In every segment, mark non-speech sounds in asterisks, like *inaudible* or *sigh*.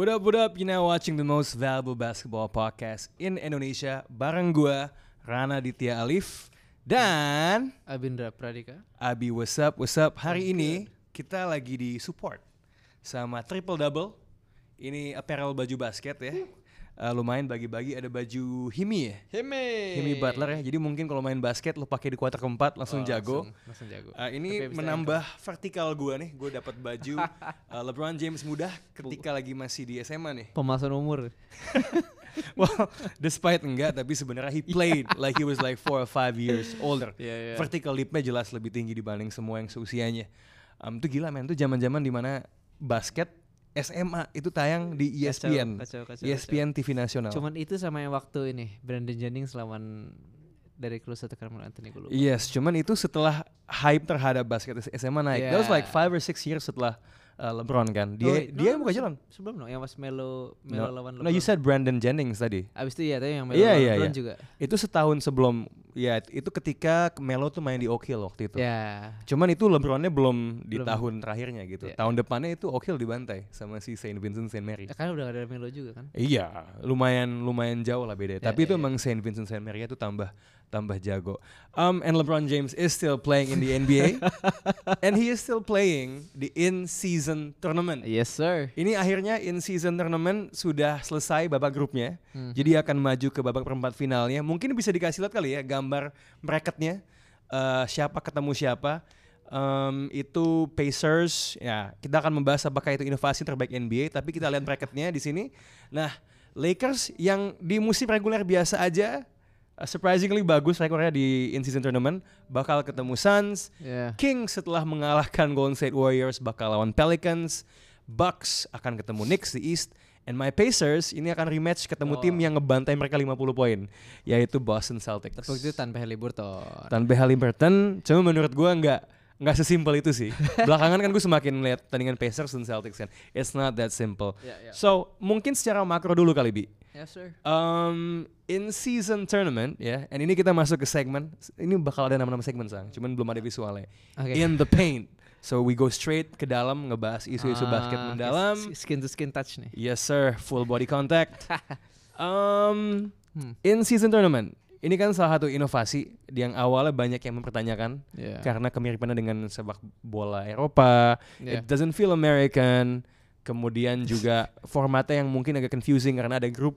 What up, what up? You now watching the most valuable basketball podcast in Indonesia bareng gue Rana Ditya Alif dan Abindra Pradika. Abi What's up, What's up? Hari ini kita lagi di support sama Triple Double. Ini apparel baju basket ya. Uh, lumayan bagi-bagi ada baju Himi ya. Hime. Himi Butler ya. Jadi mungkin kalau main basket lu pakai di kuarter keempat langsung Oh, jago. Langsung, langsung jago. Uh, ini menambah vertikal gua nih. Gue dapat baju uh, *laughs* LeBron James muda ketika lagi masih di SMA nih. Pemasan umur. *laughs* well, despite enggak, tapi sebenarnya he played like he was like four or five years older. Iya, iya. Vertical leapnya jelas lebih tinggi dibanding semua yang seusianya. Um, itu gila men, itu zaman-zaman di mana basket SMA itu tayang di E ESPN, kacau, kacau, ESPN TV nasional. Cuman itu sama yang waktu ini Brandon Jennings lawan dari Clues atau Carmelo Anthony gue lupa. Yes, cuman itu setelah hype terhadap basket SMA naik. That was like Yeah. five or six years setelah uh, LeBron kan. Dia Oh, dia no, buka no, jalan. Sebelum no, yang pas Melo Melo No, lawan no, you LeBron. said Brandon Jennings tadi. Abis itu ya, tapi yang Melo lawan iya, LeBron iya. juga. Itu setahun sebelum ya itu ketika Melo tuh main di Oak Hill waktu itu. Ya. Cuman itu LeBronnya belum di Belum. tahun terakhirnya gitu. Iya. Tahun depannya itu Oak Hill dibantai sama si Saint Vincent Saint Mary. Ya, kan udah gak ada Melo juga kan. Iya, lumayan lumayan jauh lah beda. Ya, Tapi itu ya, ya. emang Saint Vincent Saint Mary itu tambah tambah jago. Um, and LeBron James is still playing in the NBA, *laughs* and he is still playing the in-season tournament. Yes sir. Ini akhirnya in-season tournament sudah selesai babak grupnya. Hmm. Jadi akan maju ke babak perempat finalnya. Mungkin bisa dikasih lihat kali ya gambar bracketnya. Eh, siapa ketemu siapa. Em, itu Pacers. Ya, kita akan membahas apakah itu inovasi terbaik NBA. Tapi kita lihat bracketnya di sini. Nah, Lakers yang di musim reguler biasa aja. Eh, surprisingly bagus rekornya di in-season tournament. Bakal ketemu Suns. Ya. Kings setelah mengalahkan Golden State Warriors bakal lawan Pelicans. Bucks akan ketemu Knicks di East. And my Pacers ini akan rematch ketemu tim yang ngebantai mereka 50 poin. Yaitu Boston Celtics. Tapi itu tanpa Haliburton. Tanpa Halliburton, cuma menurut gua nggak nggak sesimpel itu sih. *laughs* Belakangan kan gue semakin lihat tandingan Pacers dan Celtics kan. It's not that simple. Ya, ya. So mungkin secara makro dulu kali bi. Yes sir. Um, in season tournament ya, and ini kita masuk ke segmen. Ini bakal ada nama-nama segmen sang, cuman belum ada visualnya. Oke. In the paint. So we go straight ke dalam ngebahas isu-isu basket Ah, mendalam. oke, Skin to skin touch nih. Yes sir, full body contact. *laughs* um, Hmm. in season tournament. Ini kan salah satu inovasi yang awalnya banyak yang mempertanyakan Ya. karena kemiripannya dengan sepak bola Eropa. Ya. It doesn't feel American. Kemudian juga formatnya yang mungkin agak confusing karena ada grup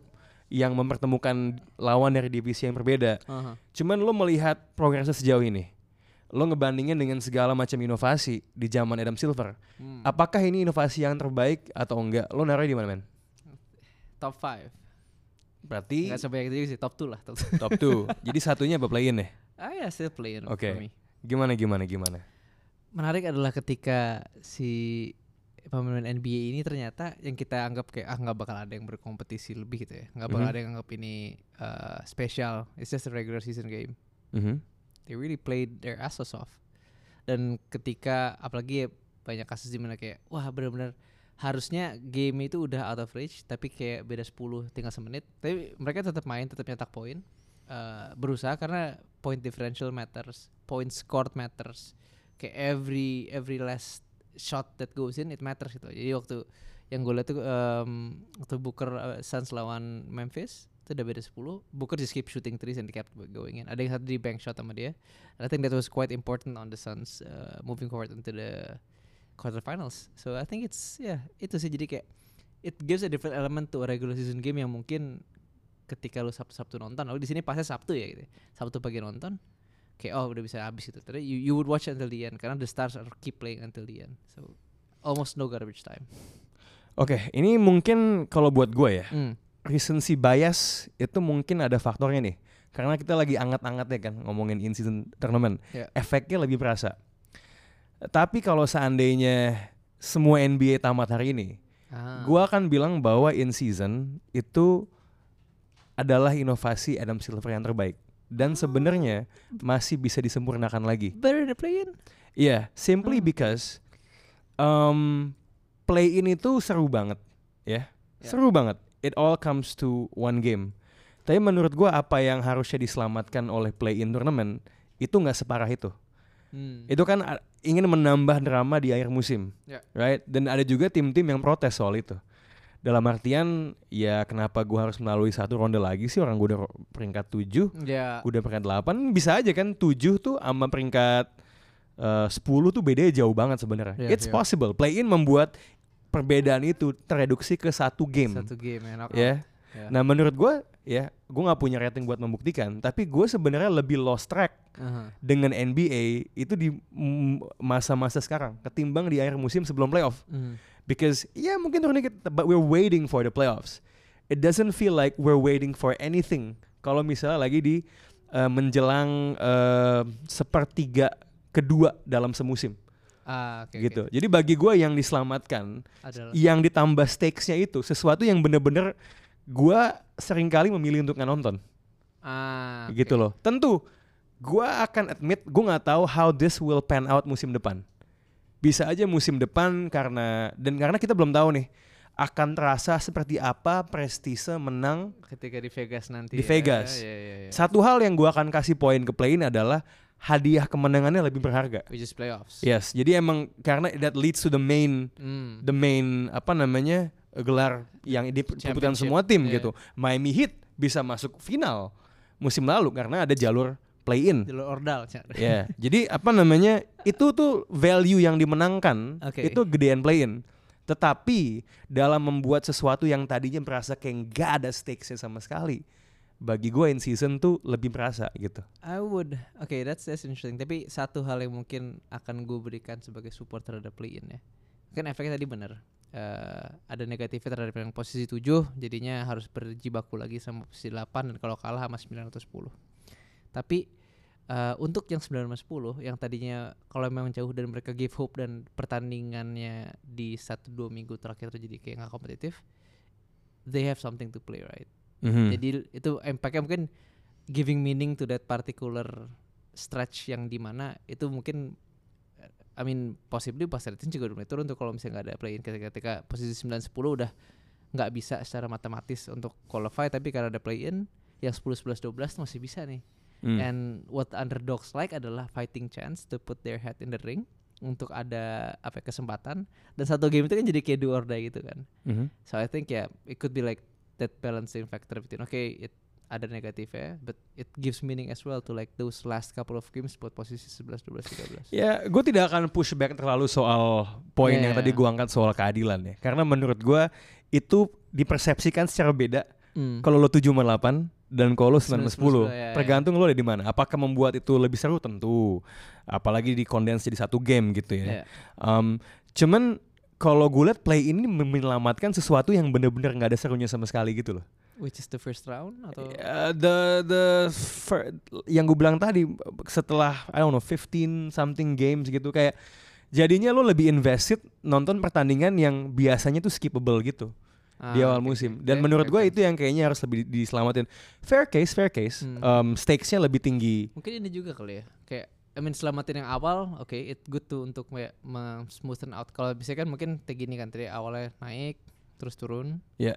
yang mempertemukan lawan dari divisi yang berbeda. Aha. Cuman lo melihat progresnya sejauh ini. Lo ngebandingin dengan segala macam inovasi di zaman Adam Silver. Hmm. Apakah ini inovasi yang terbaik atau enggak? Lo naruhnya di mana, men? Top 5 Berarti Enggak sampai gitu sih, top 2 lah. Top 2. top 2. Jadi satunya apa play-in ya? ah ya, still playing Oke. me. Gimana gimana gimana? Menarik adalah ketika si pemain NBA ini ternyata yang kita anggap kayak ah nggak bakal ada yang berkompetisi lebih gitu ya. Nggak bakal Mhm. ada yang anggap ini uh, spesial. It's just a regular season game. Mhm. They really played their asses off. Dan ketika apalagi ya banyak kasus di mana kayak wah benar-benar harusnya game itu udah out of reach tapi kayak beda 10 tinggal semenit tapi mereka tetap main tetap nyetak poin Eh, berusaha karena point differential matters point scored matters kayak every every last shot that goes in it matters gitu jadi waktu yang gue lihat tuh em, waktu Booker uh, Suns lawan Memphis itu udah beda 10 Booker just keep shooting threes and kept going in ada yang satu di bank shot sama dia And I think that was quite important on the Suns uh, moving forward into the quarterfinals. So I think it's yeah itu sih jadi kayak it gives a different element to a regular season game yang mungkin ketika lu Sabtu-Sabtu nonton, oh di sini pasnya Sabtu ya gitu. ya. Sabtu pagi nonton kayak oh udah bisa habis gitu. Tapi you, you would watch until the end karena the stars are keep playing until the end. So almost no garbage time. Oke, ini mungkin kalau buat gue ya, Hmm. recency bias itu mungkin ada faktornya nih. Karena kita lagi anget-angetnya kan ngomongin in season tournament. Ya. Efeknya lebih berasa. Tapi kalau seandainya semua NBA tamat hari ini, Ah. gua akan bilang bahwa in season itu adalah inovasi Adam Silver yang terbaik dan sebenarnya masih bisa disempurnakan lagi. better than playing. Iya, simply Hmm. because um, play in itu seru banget, ya, Ya. seru banget. It all comes to one game. Tapi menurut gua apa yang harusnya diselamatkan oleh play in tournament itu nggak separah itu. Hmm. Itu kan ingin menambah drama di akhir musim, Ya. right? Dan ada juga tim-tim yang protes soal itu. Dalam artian ya kenapa gue harus melalui satu ronde lagi sih orang gue udah peringkat 7 Ya. Gue udah peringkat 8 bisa aja kan 7 tuh sama peringkat eh, 10 tuh bedanya jauh banget sebenarnya. Iya, It's iya. possible. Play in membuat perbedaan itu tereduksi ke satu game. Satu game ya. Ya. Ya. Nah menurut gue ya gue nggak punya rating buat membuktikan. Tapi gue sebenarnya lebih lost track Aha. dengan NBA itu di masa-masa sekarang ketimbang di akhir musim sebelum playoff. Hmm. Because ya mungkin turunnya kita, but we're waiting for the playoffs. It doesn't feel like we're waiting for anything. Kalau misalnya lagi di eh, menjelang eh, sepertiga kedua dalam semusim Ah, oke, gitu. oke. Jadi bagi gue yang diselamatkan, Adalah. yang ditambah stakesnya itu sesuatu yang bener-bener gue sering kali memilih untuk nggak nonton Ah, gitu loh. Tentu gue akan admit gue nggak tahu how this will pan out musim depan. Bisa aja musim depan karena dan karena kita belum tahu nih akan terasa seperti apa prestise menang. Ketika di Vegas nanti. Di ya. Vegas. Ya, ya, ya. Satu hal yang gue akan kasih poin ke play ini adalah hadiah kemenangannya lebih berharga. Which is playoffs. Yes, jadi emang karena that leads to the main Hmm. the main apa namanya gelar yang diperbutkan Championship, semua tim iya. gitu. Miami Heat bisa masuk final musim lalu karena ada jalur play in. Jalur ordal. Ya, jadi apa namanya itu tuh value yang dimenangkan Oke. itu gedean play in. Tetapi dalam membuat sesuatu yang tadinya merasa kayak nggak ada stakesnya sama sekali, bagi gue in season tuh lebih merasa gitu. I would, okay, that's that's interesting. Tapi satu hal yang mungkin akan gue berikan sebagai support terhadap play-in ya, kan efeknya tadi bener. Eh, ada negatifnya terhadap yang posisi 7 jadinya harus berjibaku lagi sama posisi 8 dan kalau kalah sama 9 atau 10. Tapi eh, untuk yang 9 sama 10 yang tadinya kalau memang jauh dan mereka give hope dan pertandingannya di 1 2 minggu terakhir tuh jadi kayak nggak kompetitif, they have something to play right. Mhm. Jadi itu impactnya mungkin giving meaning to that particular stretch yang di mana itu mungkin eh, I mean possibly pas rating juga udah mulai turun tuh kalau misalnya nggak ada play in ketika, ketika posisi 9 10 udah nggak bisa secara matematis untuk qualify tapi karena ada play in yang 10 11 12 tuh masih bisa nih. Hmm. And what underdogs like adalah fighting chance to put their head in the ring untuk ada apa ya, kesempatan dan satu game itu kan jadi kayak do or die gitu kan. Mhm. So I think yeah, it could be like that balancing factor between okay, it ada negatifnya, but it gives meaning as well to like those last couple of games buat posisi 11, 12, 13. Ya, gue tidak akan push back terlalu soal poin Yeah, yang yeah, tadi yeah. gue angkat soal keadilan ya. Karena menurut gue itu dipersepsikan secara beda. Hmm. Kalau lo 7 sama 8 dan kalau lo 9 sama 9 10, 10, ya, ya. tergantung lo ada di mana. Apakah membuat itu lebih seru tentu. Apalagi di kondens jadi satu game gitu ya. Yeah. Um, cuman kalau gue liat play ini menyelamatkan sesuatu yang bener-bener nggak ada serunya sama sekali gitu loh. Which is the first round atau Uh, the the fir- yang gue bilang tadi setelah I don't know 15 something games gitu kayak jadinya lo lebih invested nonton pertandingan yang biasanya tuh skippable gitu di Ah, awal oke, musim dan Fair- menurut gue itu yang kayaknya harus lebih di- diselamatin fair case fair case Hmm. um, stakesnya lebih tinggi mungkin ini juga kali ya. Kayak I mean selamatin yang awal, oke, it good tuh untuk kayak smoothen out. Kalau bisa kan mungkin kayak gini kan tadi awalnya naik terus turun. Ya.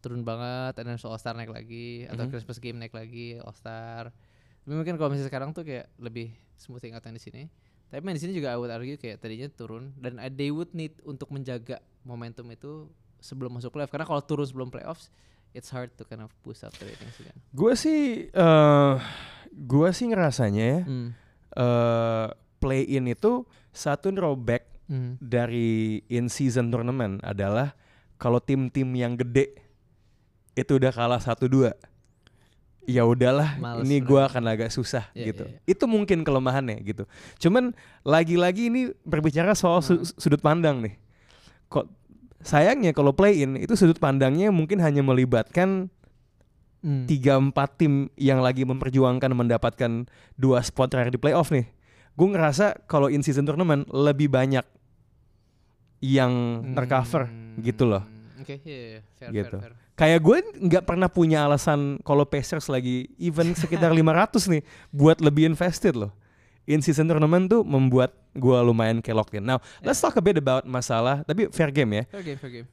Turun banget, dan All Star naik lagi atau Mhm. Christmas game naik lagi All Star. Tapi mungkin kalau misalnya sekarang tuh kayak lebih smoothing out yang di sini. Tapi main di sini juga I would argue kayak tadinya turun dan they would need untuk menjaga momentum itu sebelum masuk playoff karena kalau turun sebelum playoffs it's hard to kind of boost up the ratings again. gue sih eh gue sih ngerasanya ya Hmm. eh play in itu satu drawback Hmm. dari in season tournament adalah kalau tim-tim yang gede itu udah kalah satu dua ya udahlah Males ini gua akan agak susah Iya, gitu iya, itu mungkin kelemahannya gitu cuman lagi-lagi ini berbicara soal su- Hmm. sudut pandang nih kok sayangnya kalau play in itu sudut pandangnya mungkin hanya melibatkan Hmm. tiga empat tim yang lagi memperjuangkan mendapatkan dua spot terakhir di playoff nih. Gue ngerasa kalau in season tournament lebih banyak yang tercover Hmm, gitu loh. Oke, iya, iya, fair, Gitu. fair, fair. Kayak gue nggak pernah punya alasan kalau Pacers lagi even sekitar *laughs* 500 nih buat lebih invested loh. In season tournament tuh membuat gue lumayan kayak locked in. Now, let's talk a bit about masalah, tapi fair game ya. Fair game, fair game.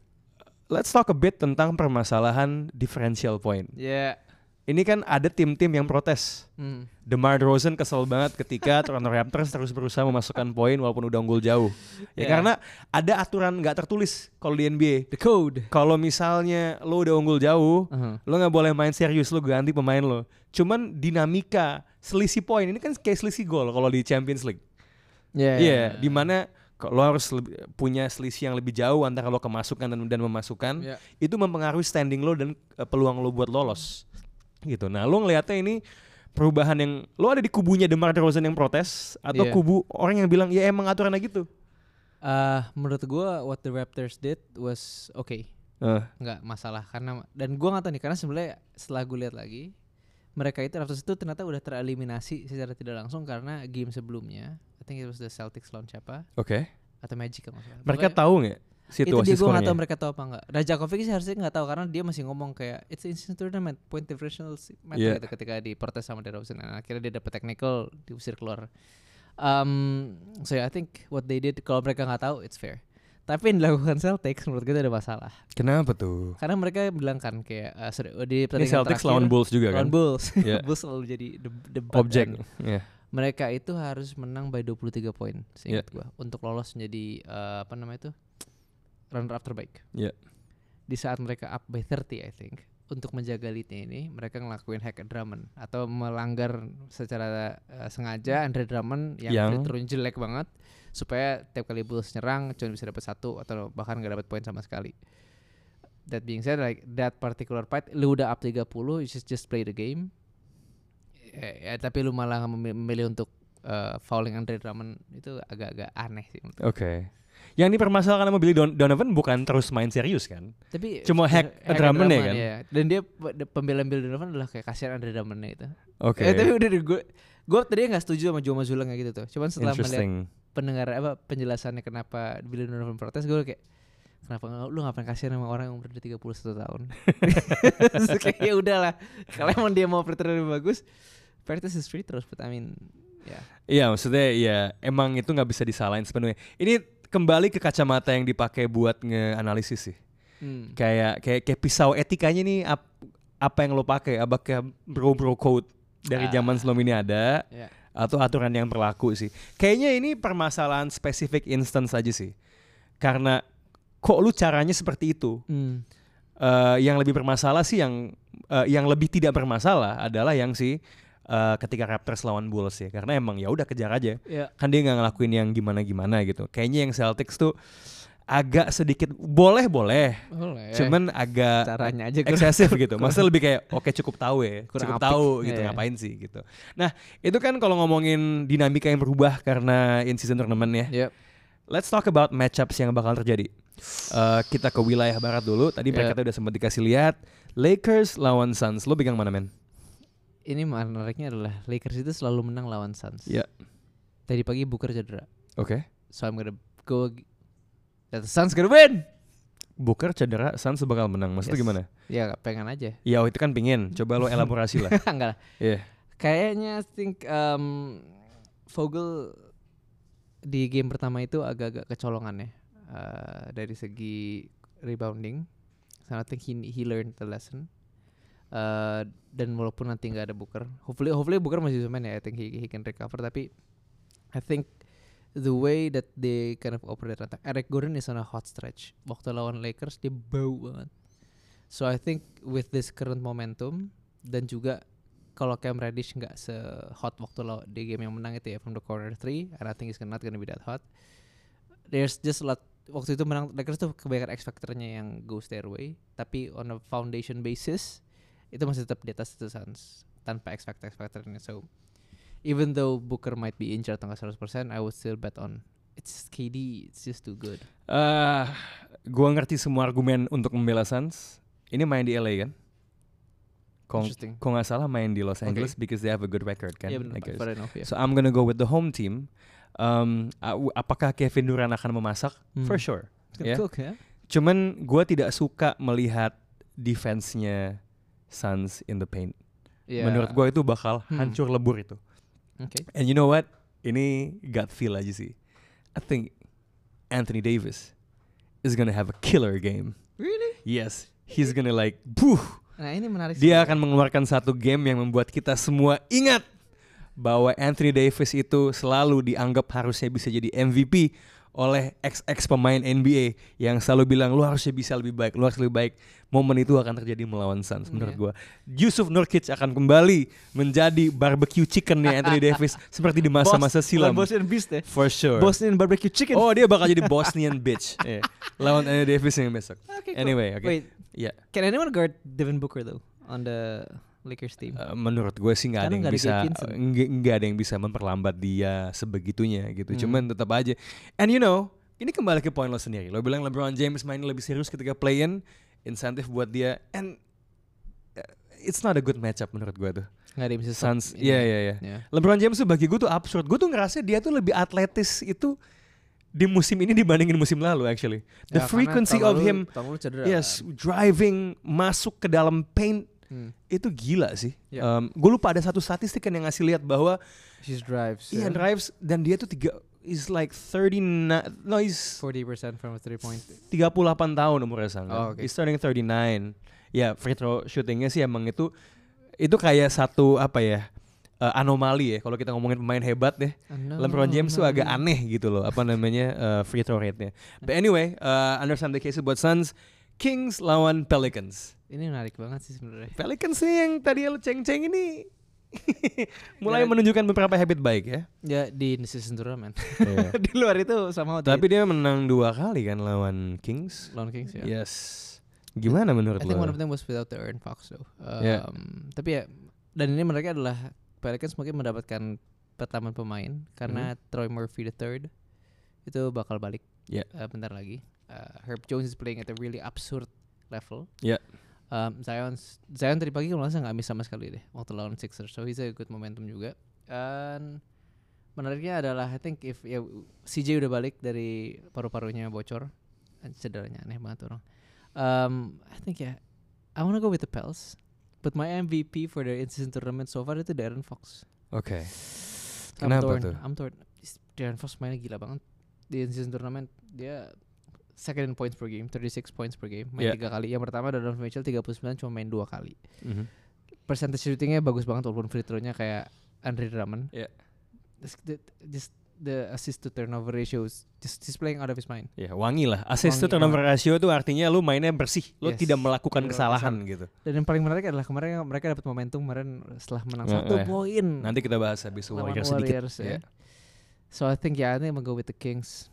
Let's talk a bit tentang permasalahan differential point. Ya, ini kan ada tim-tim yang protes. Hmm. DeMar DeRozan kesel banget ketika *laughs* Toronto Raptors terus berusaha memasukkan poin walaupun udah unggul jauh. Ya Yeah. karena ada aturan nggak tertulis kalau di NBA. The code. Kalau misalnya lo udah unggul jauh, Uh-huh. lo nggak boleh main serius, lo ganti pemain lo. Cuman dinamika selisih poin ini kan kayak selisih gol kalau di Champions League. Yeah. Iya, di mana lo harus lebih- punya selisih yang lebih jauh antara lo kemasukan dan, dan memasukkan. Yeah. Itu mempengaruhi standing lo dan eh, peluang lo buat lolos. Gitu. Nah, lo ngelihatnya ini perubahan yang lo ada di kubunya DeMar DeRozan yang protes atau Iya. kubu orang yang bilang ya emang aturannya gitu. Uh, menurut gua what the Raptors did was okay. Eh, nggak masalah karena dan gua nggak tahu nih karena sebenarnya setelah gue lihat lagi mereka itu Raptors itu ternyata udah tereliminasi secara tidak langsung karena game sebelumnya I think it was the Celtics lawan siapa Oke. atau Magic kalau salah. Mereka Pokoknya tahu nggak itu situasi dia gue nggak tahu mereka tahu apa nggak Rajakovic sih harusnya nggak tahu karena dia masih ngomong kayak it's instant tournament point differential matter Yeah. gitu ketika diprotes sama DeRozan dan akhirnya dia dapet technical diusir keluar um, so yeah, I think what they did kalau mereka nggak tahu it's fair tapi yang dilakukan Celtics menurut gue itu ada masalah Kenapa tuh? karena mereka bilang kan kayak uh, di Ini pertandingan Celtics terakhir- lawan Bulls juga kan? lawan Bulls *laughs* Iya. Bulls selalu jadi de- debat Objek. kan. Iya. mereka itu harus menang by 23 poin seingat Iya. gua untuk lolos menjadi uh, apa namanya itu runner up terbaik Iya. di saat mereka up by 30 I think untuk menjaga leadnya ini mereka ngelakuin hack Drummond atau melanggar secara uh, sengaja Andre Drummond yang, Yang- throw-nya jelek banget supaya tiap kali Bulls nyerang cuma bisa dapat satu atau bahkan nggak dapat poin sama sekali. That being said, like that particular part, lu udah up 30, you just just play the game. Ya, ya, tapi lu malah memilih, untuk uh, fouling Andre Drummond itu agak-agak aneh sih. Oke. Yang dipermasalahkan sama Billy Don- Donovan bukan terus main serius kan? Tapi Cuma hack Drummond ya kan? iya. Dan dia pembelaan Bill Donovan adalah kayak kasihan Andre Drummond itu. Oke. Eh, tapi udah gue gue tadi nggak setuju sama Joe Mazzulla kayak gitu tuh. Cuman setelah melihat. Pendengar apa penjelasannya kenapa Bill Donovan protes gue kayak kenapa lu ngapain kasihan sama orang yang umur 31 tahun *laughs* kayak ya udahlah kalau emang dia mau throw lebih bagus practice is free terus but I mean ya Iya maksudnya ya emang itu nggak bisa disalahin sepenuhnya. Ini kembali ke kacamata yang dipakai buat nge-analisis sih. hmm. Kayak kayak kayak pisau etikanya nih ap- apa yang lo pakai? Apakah bro bro code dari Ah. zaman sebelum ini ada Ya. Atau aturan yang berlaku sih? Kayaknya ini permasalahan spesifik instance aja sih. Karena kok lu caranya seperti itu? Hmm. Eh, yang lebih bermasalah sih yang eh, yang lebih tidak bermasalah adalah yang si eh, ketika Raptors lawan Bulls ya karena emang ya udah kejar aja ya kan dia nggak ngelakuin yang gimana gimana gitu kayaknya yang Celtics tuh agak sedikit boleh boleh boleh cuman agak caranya aja eksesif gitu maksudnya lebih kayak oke cukup tahu ya Kurang cukup apik. tahu gitu Iya. ngapain sih gitu nah itu kan kalau ngomongin dinamika yang berubah karena in season tournament ya Yep. Let's talk about matchups yang bakal terjadi. Eh, kita ke wilayah barat dulu. Tadi mereka udah sempat dikasih lihat. Lakers lawan Suns. Lo pegang mana men? ini menariknya adalah Lakers itu selalu menang lawan Suns Ya. tadi pagi Booker cedera Oke. so I'm gonna go that the Suns gonna win Booker cedera, Suns bakal menang. Maksudnya Yes. gimana? ya pengen aja Ya itu kan pingin. Coba lo elaborasi lah. *laughs* enggak lah Iya. Kayaknya I think um, Vogel di game pertama itu agak-agak kecolongan ya uh, dari segi rebounding. So I think he he learned the lesson. Uh, dan walaupun nanti nggak ada Booker, hopefully hopefully Booker masih bisa main ya. I think he he can recover. Tapi I think the way that they kind of operate attack, Eric Gordon is on a hot stretch. Waktu lawan Lakers dia bau banget. So I think with this current momentum dan juga kalau Cam Reddish nggak se hot waktu lo di game yang menang itu ya from the corner three, and I think it's not gonna be that hot. There's just a lot waktu itu menang Lakers tuh kebanyakan X factornya yang goes their way, tapi on a foundation basis itu masih tetap di atas itu Suns tanpa X factor X factornya. So even though Booker might be injured atau nggak 100%, I would still bet on it's KD, it's just too good. Eh, gua ngerti semua argumen untuk membela Suns. Ini main di LA kan? Kok nggak salah main di Los. Angeles because they have a good record kan? Iya benar, enough ya. So I'm gonna go with the home team. Um, apakah Kevin Durant akan memasak? Hmm. For sure. It's gonna ya. cook ya. Cuman gue tidak suka melihat defense-nya Suns in the paint. Iya. Menurut gue itu bakal Hmm. hancur lebur itu. Oke. And you know what? Ini gut feel aja sih. I think Anthony Davis is gonna have a killer game. Really? Yes, he's gonna like, booh, Nah ini menarik. Dia akan mengeluarkan satu game yang membuat kita semua ingat bahwa Anthony Davis itu selalu dianggap harusnya bisa jadi MVP oleh ex-ex pemain NBA yang selalu bilang lu harusnya bisa lebih baik, lu harus lebih baik. Momen itu akan terjadi melawan Suns menurut Iya. gua. Yusuf Nurkic akan kembali menjadi barbecue chickennya Anthony Davis *laughs* seperti di masa-masa silam. Bosnian Beast ya. For sure. Bosnian barbecue chicken. Oh dia bakal jadi *laughs* Bosnian bitch Iya. *laughs* Lawan Anthony Davis yang besok Okay, cool. Anyway oke Wait, Ya can anyone guard Devin Booker though on the Lakers team? eh, Menurut gue sih nggak ada yang ada bisa nggak ada yang bisa memperlambat dia sebegitunya gitu Hmm. Cuman tetap aja And you know Ini kembali ke poin lo sendiri Lo bilang LeBron James main lebih serius ketika play-in Insentif buat dia And eh, It's not a good matchup menurut gue tuh Nggak ada yang bisa Suns ini. Iya iya iya Ya. LeBron James tuh bagi gue tuh absurd. Gue tuh ngerasa dia tuh lebih atletis itu di musim ini dibandingin musim lalu actually. The Ya, frequency of lalu- him lalu cedera. yes driving masuk ke dalam paint Hmm. itu gila sih. Ya. gue lupa ada satu statistik kan yang ngasih lihat bahwa She's drives. iya ya. drives dan dia tuh tiga is like 39 no he's 40% from a three point. 38 tahun umurnya sang. Oh, oke. He's starting 39. Ya free throw shootingnya sih emang itu itu kayak satu apa ya eh, anomali ya kalau kita ngomongin pemain hebat deh. LeBron James tuh agak aneh gitu loh apa namanya eh, free throw rate-nya. But anyway, uh, understand the case buat Suns, Kings lawan Pelicans. Ini menarik banget sih sebenarnya. Pelicans nih yang tadi lo ceng-ceng ini *laughs* mulai Ya. menunjukkan beberapa habit baik ya. Ya di season tournament. Iya. *laughs* di luar itu sama Tapi dia menang dua kali kan lawan Kings. Lawan Kings ya. Yes. Gimana menurut I think one lo? of them was without the Aaron Fox though. Um, Yeah. Tapi ya dan ini mereka adalah Pelicans mungkin mendapatkan pertamaan pemain karena Troy Murphy the third itu bakal balik Yeah. uh, bentar lagi. Uh, Herb Jones is playing at a really absurd level. Yeah. Um, Zion Zion tadi pagi kalau nggak miss sama sekali deh waktu lawan Sixers. So he's a good momentum juga. Dan menariknya adalah I think if ya CJ udah balik dari paru-parunya bocor eh, cederanya aneh banget orang. Um, I think ya I wanna go with the Pels. But my MVP for the in-season tournament so far itu Darren Fox. Oke. I'm Kenapa torn. tuh? I'm torn. Darren Fox mainnya gila banget di in-season tournament. Dia second in points per game, 36 points per game, main Yeah. tiga kali. Yang pertama Donovan Mitchell 39 cuma main dua kali. Mhm. Percentage shootingnya bagus banget walaupun free throw-nya kayak Andre Drummond. Yeah. Just the, just the assist to turnover ratios just he's playing out of his mind. Ya wangi lah. Assist to Wangi turnover ratio itu artinya lu mainnya bersih. Lu Yes. tidak melakukan Tidak kesalahan gitu. Dan yang paling menarik adalah kemarin mereka dapat momentum kemarin setelah menang satu eh. poin. Nanti kita bahas habis Warriors sedikit. Warriors, ya. Ya. So I think yeah, I think I'm gonna go with the Kings.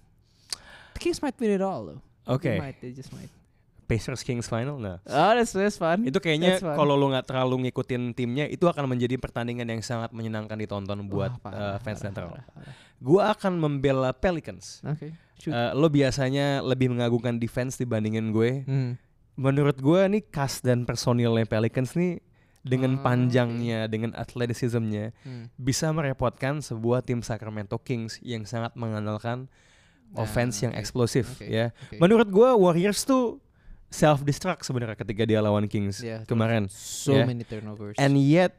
The Kings might win it all though. Oke. They might, they just might. Pacers Kings final nah. Oh, that's that's fun. Itu kayaknya kalau lu nggak terlalu ngikutin timnya itu akan menjadi pertandingan yang sangat menyenangkan ditonton buat Wah, parah, uh, fans parah, netral. parah, parah. Gua akan membela Pelicans. Oke. Shoot. Uh, lo biasanya lebih mengagungkan defense dibandingin gue. Hmm. Menurut gue nih cast dan personilnya Pelicans nih dengan Ah, panjangnya, dengan athleticismnya Hmm. bisa merepotkan sebuah tim Sacramento Kings yang sangat mengandalkan Nah, offense yang eksplosif oke, ya. oke. Menurut gue Warriors tuh self destruct sebenarnya ketika dia lawan Kings Yeah, kemarin. So Yeah. many turnovers. And yet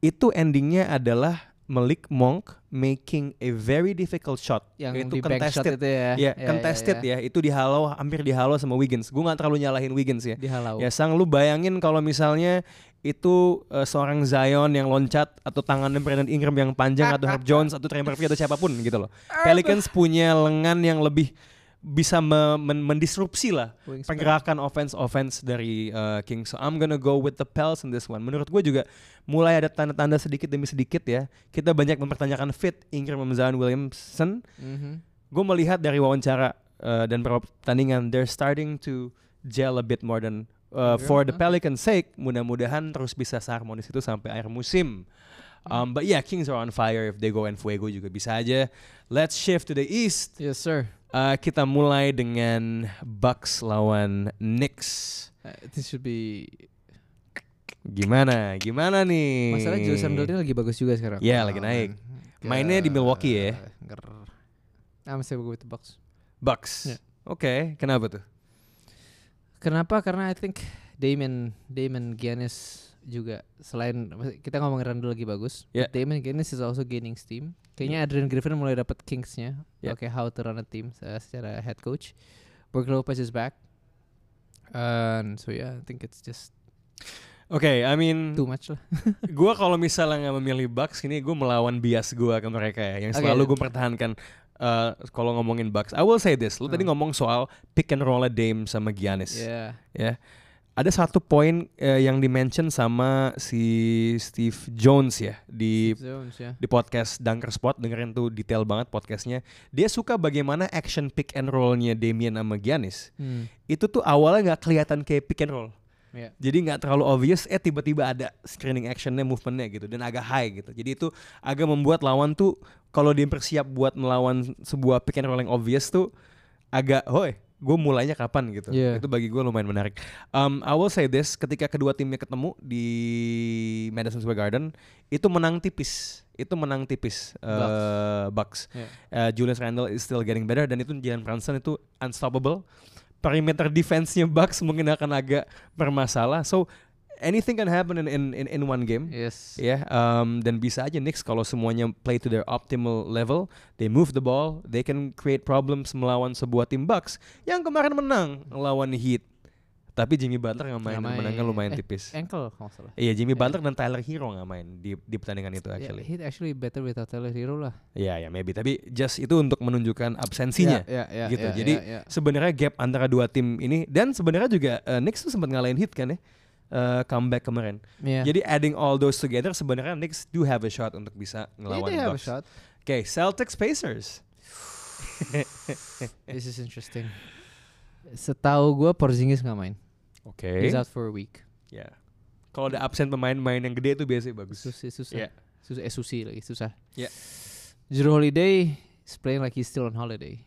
itu endingnya adalah Malik Monk making a very difficult shot yang itu di bank shot contested. itu ya. Ya, contested ya. Itu dihalau hampir dihalau sama Wiggins. Gue nggak terlalu nyalahin Wiggins ya. Dihalau. Ya sang lu bayangin kalau misalnya itu eh, seorang Zion yang loncat atau tangannya Brandon Ingram yang panjang atau Herb Jones atau Trey Murphy atau siapa pun gitu loh. Pelicans punya lengan yang lebih bisa me- men- mendisrupsi lah Wingspan. pergerakan offense offense dari uh, Kings. So I'm gonna go with the Pels in this one. Menurut gue juga mulai ada tanda-tanda sedikit demi sedikit ya. Kita banyak mempertanyakan fit Ingram sama Zion Williamson. Mhm. Gue melihat dari wawancara uh, dan pertandingan, they're starting to gel a bit more than uh, Ingram, for the huh? Pelicans' sake. Mudah-mudahan terus bisa seharmonis itu sampai akhir musim. Um, but yeah, Kings are on fire. If they go en fuego juga bisa aja. Let's shift to the East. Yes sir. Uh, kita mulai dengan Bucks lawan Knicks. Uh, this should be Gimana? Gimana nih? Masalah Julius Randle ini lagi bagus juga sekarang. Iya, lagi naik. Mainnya di Milwaukee ya? Ger. I'm go with the Bucks. Bucks. Ya. Oke, kenapa tuh? Kenapa? Karena I think Damon Damon Giannis juga selain kita ngomongin Randle lagi bagus, Yeah. but Damon Giannis is also gaining steam. Kayaknya Adrian Griffin mulai dapat kinksnya. Yeah. Oke, how to run a team uh, secara head coach. Brook Lopez is back. And so yeah, I think it's just Oke, I mean, Too much lah. *laughs* gue kalau misalnya nggak memilih Bucks ini gue melawan bias gue ke mereka ya, yang selalu gue pertahankan. Eh, kalau ngomongin Bucks, I will say this. Lu tadi Hmm. ngomong soal pick and roll Dame sama Giannis. Yeah. ya ada satu poin eh, yang dimention sama si Steve Jones ya di Zones ya. di podcast Dunker Spot dengerin tuh detail banget podcastnya dia suka bagaimana action pick and rollnya Damian sama Giannis Hmm. itu tuh awalnya nggak kelihatan kayak pick and roll Yeah. jadi nggak terlalu obvious eh tiba-tiba ada screening actionnya movementnya gitu dan agak high gitu. Jadi itu agak membuat lawan tuh kalau dia bersiap buat melawan sebuah pick and roll yang obvious tuh agak hoi gue mulainya kapan? gitu. Yeah. itu bagi gue lumayan menarik. Um, I will say this ketika kedua timnya ketemu di Madison Square Garden itu menang tipis. Itu menang tipis uh, Bucks, Yeah. Uh, Julius Randle is still getting better dan itu Jalen Brunson itu unstoppable perimeter defense-nya Bucks mungkin akan agak bermasalah. So anything can happen in in in, in one game. Yes. ya um, dan bisa aja Knicks kalau semuanya play to their optimal level they move the ball they can create problems melawan sebuah tim Bucks yang kemarin menang lawan Heat tapi Jimmy Butler nggak main, main. menangnya lumayan Eh, tipis Ankle kalau salah. iya Jimmy eh. Butler dan Tyler Hero nggak main di di pertandingan itu Yeah, actually Heat actually better without Tyler Hero lah. Iya ya maybe tapi just itu untuk menunjukkan absensinya Yeah, yeah, yeah, gitu. yeah, Jadi yeah, yeah. sebenarnya gap antara dua tim ini dan sebenarnya juga uh, Knicks tuh sempat ngalahin Heat kan ya uh, comeback kemarin. Yeah. Jadi adding all those together sebenarnya Knicks do have a shot untuk bisa Yeah, ngelawan they a Bucks. Oke, Celtics Pacers. *sighs* This is interesting. Setahu gue Porzingis nggak main. Oke. He's out for a week. Ya. Kalau ada absen pemain-pemain yang gede itu biasanya bagus. Susah, susah. Iya. Susah, eh susi lagi, susah. Yeah. Drew Holiday is playing like he's still on holiday.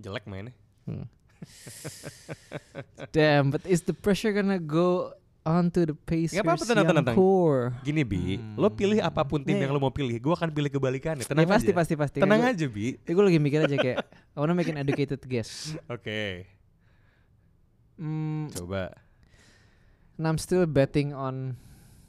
Jelek mainnya. Hmm. *laughs* Damn, but is the pressure gonna go onto the Pacers apa-apa, tenang, tenang, tenang. core? Gini Bi, Hmm. lo pilih apa pun tim Nih. yang lo mau pilih, gue akan pilih kebalikannya. Ya, Tenang pasti, aja. pasti, pasti. Tenang Gua- aja Bi. Ya, gue lagi mikir aja kayak I wanna make an educated guess. *laughs* Oke, Hmm, coba and I'm still betting on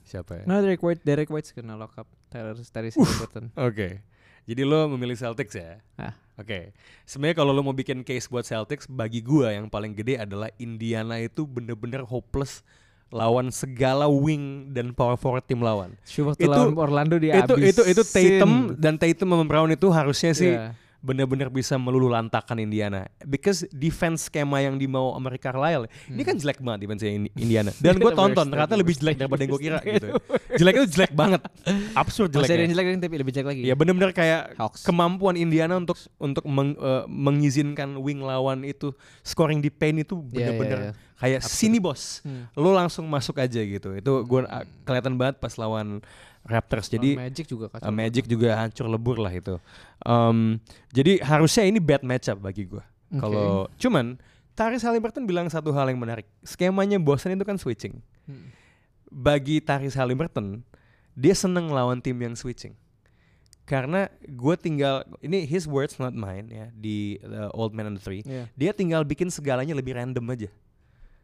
siapa ya? no Derek White. Derek White's gonna lock up Tyler Tyrese Halliburton. Oke. Jadi lo memilih Celtics ya? Ah. Oke. Sebenarnya kalau lo mau bikin case buat Celtics, bagi gua yang paling gede adalah Indiana itu bener-bener hopeless lawan segala wing dan power forward tim lawan. Itu- lawan Orlando dia Itu itu itu Tatum dan Tatum sama Brown itu harusnya sih Iya. Bener-bener bisa melulu lantakan Indiana. Because defense skema yang dimau Amerika Carlisle, ini kan jelek banget defense Indiana. Dan *laughs* gue tonton, ternyata lebih jelek daripada yang gue kira gitu. *laughs* Jelek itu jelek banget, absurd Masih ada yang jelek tapi lebih jelek lagi. Ya bener-bener kayak Hawks. kemampuan Indiana untuk untuk meng- eh, mengizinkan wing lawan itu scoring di paint itu Iya, iya, bener-bener iya. kayak Absurd. sini bos, Hmm. lo langsung masuk aja gitu. Itu gue Hmm. kelihatan banget pas lawan Raptors. Jadi Magic juga kacau. uh, Magic juga hancur lebur lah itu. Um, jadi harusnya ini bad matchup bagi gue. Kalau cuman Tyrese Halliburton bilang satu hal yang menarik. Skemanya Boston itu kan switching. Hmm. Bagi Tyrese Halliburton, dia seneng lawan tim yang switching. Karena gue tinggal ini his words not mine ya di uh, Old Man and the Three. Iya. Dia tinggal bikin segalanya lebih random aja.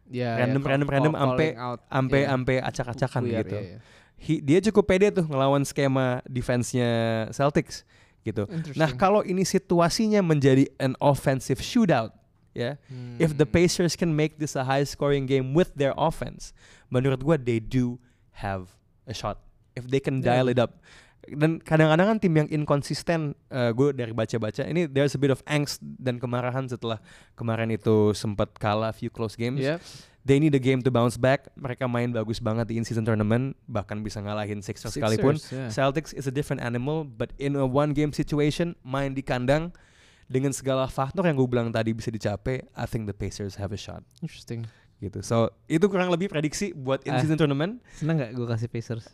Ya, Random, ya, random, call- random, call- ampe- Ampe iya. ampe acak-acakan gitu. iya, iya. He- dia cukup pede tuh ngelawan skema defense-nya Celtics gitu. Nah, kalau ini situasinya menjadi an offensive shootout, ya. If the Hmm. Pacers can make this a high scoring game with their offense, menurut gua they do have a shot. If they can Yeah. dial it up. Dan kadang-kadang kan tim yang inkonsisten, gue dari baca-baca ini there's a bit of angst dan kemarahan setelah kemarin itu sempat kalah few close games. Yep. They need a game to bounce back. Mereka main bagus banget di in-season tournament, bahkan bisa ngalahin Sixers, sekalipun. Sixers, yeah. Celtics is a different animal, but in a one game situation, main di kandang dengan segala faktor yang gue bilang tadi bisa dicapai, I think the Pacers have a shot Interesting. gitu. So itu kurang lebih prediksi buat in season tournament. Seneng gak gue kasih Pacers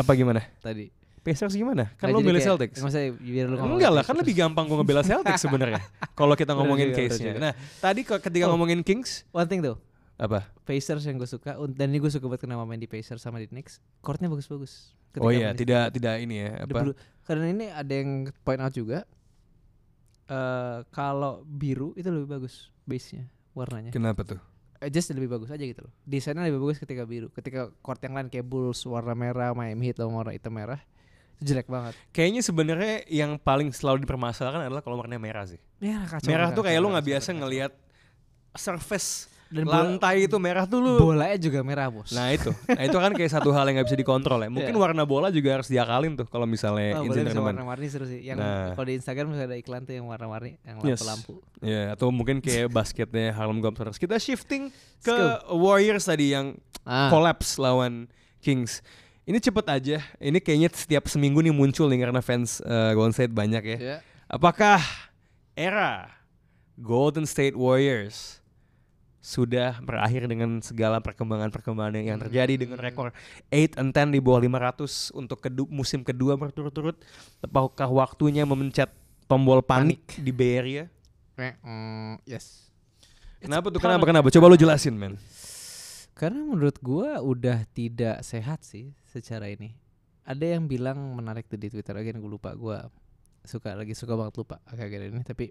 Apa gimana? *laughs* tadi? Pacers gimana? Kan Nggak, lo milih Celtics. Maksudnya biar lu Enggak lah, kan lebih gampang gue ngebela Celtics sebenarnya. *laughs* Kalau kita ngomongin case-nya. Nah, tadi ketika Oh. ngomongin Kings, One thing tuh, apa? Pacers yang gue suka dan ini gue suka banget kenapa main di Pacers sama di Knicks, courtnya bagus-bagus. Oh iya, tidak tidak ini ya, apa? blue- Karena ini ada yang point out juga, eh kalau biru itu lebih bagus base-nya, warnanya. Kenapa tuh? Eh, just lebih bagus aja gitu loh. Desainnya lebih bagus ketika biru. Ketika court yang lain kayak Bulls warna merah, Miami Heat warna hitam merah, itu jelek banget. Kayaknya sebenarnya yang paling selalu dipermasalahkan adalah kalau warnanya merah sih. Merah kacau. merah tuh kayak kacau, lu nggak kacau, biasa kacau. ngelihat surface Dan bola- lantai itu merah tuh lu. Bolanya juga merah bos. Nah itu, nah itu kan kayak satu hal yang nggak bisa dikontrol ya. Mungkin Iya. warna bola juga harus diakalin tuh kalau misalnya Oh, tournament. warna-warni seru sih. Yang Nah. kalau di Instagram bisa ada iklan tuh yang warna-warni, yang Yes. lampu-lampu. Ya, atau mungkin kayak basketnya Harlem Globetrotters. Kita shifting ke Let's Warriors tadi yang Ah. collapse lawan Kings. Ini cepet aja. Ini kayaknya setiap seminggu nih muncul nih karena fans uh, Golden State banyak ya. Ya. Apakah era Golden State Warriors sudah berakhir dengan segala perkembangan-perkembangan yang, yang terjadi dengan Hmm. rekor 8 and 10 di bawah 500 untuk kedu- musim kedua berturut-turut? Apakah waktunya memencet tombol panik, di Bay Area? Mm, yes. Kenapa tuh? part Kenapa? Kenapa? Coba lu jelasin, men. Karena menurut gua udah tidak sehat sih secara ini. Ada yang bilang menarik tuh di Twitter lagi gue lupa gua suka lagi suka banget lupa agak-agak ini tapi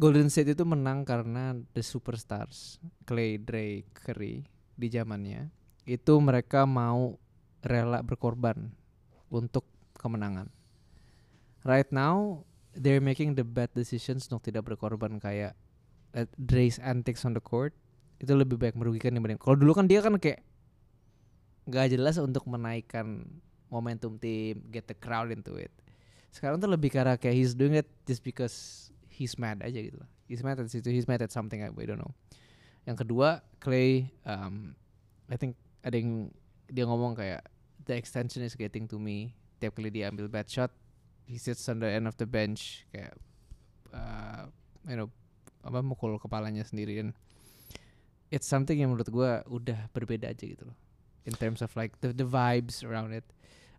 Golden State itu menang karena the superstars Clay, Dre, Curry di zamannya itu mereka mau rela berkorban untuk kemenangan. Right now they're making the bad decisions untuk tidak berkorban kayak uh, antics on the court itu lebih baik merugikan dibanding kalau dulu kan dia kan kayak nggak jelas untuk menaikkan momentum tim, get the crowd into it. Sekarang tuh lebih karena kayak he's doing it just because he's mad aja gitu loh. He's mad at situ, he's mad at something I, don't know. Yang kedua, Clay, um, I think ada yang dia ngomong kayak the extension is getting to me. Tiap kali dia ambil bad shot, he sits on the end of the bench kayak uh, you know apa mukul kepalanya sendiri dan it's something yang menurut gua udah berbeda aja gitu loh in terms of like the the vibes around it.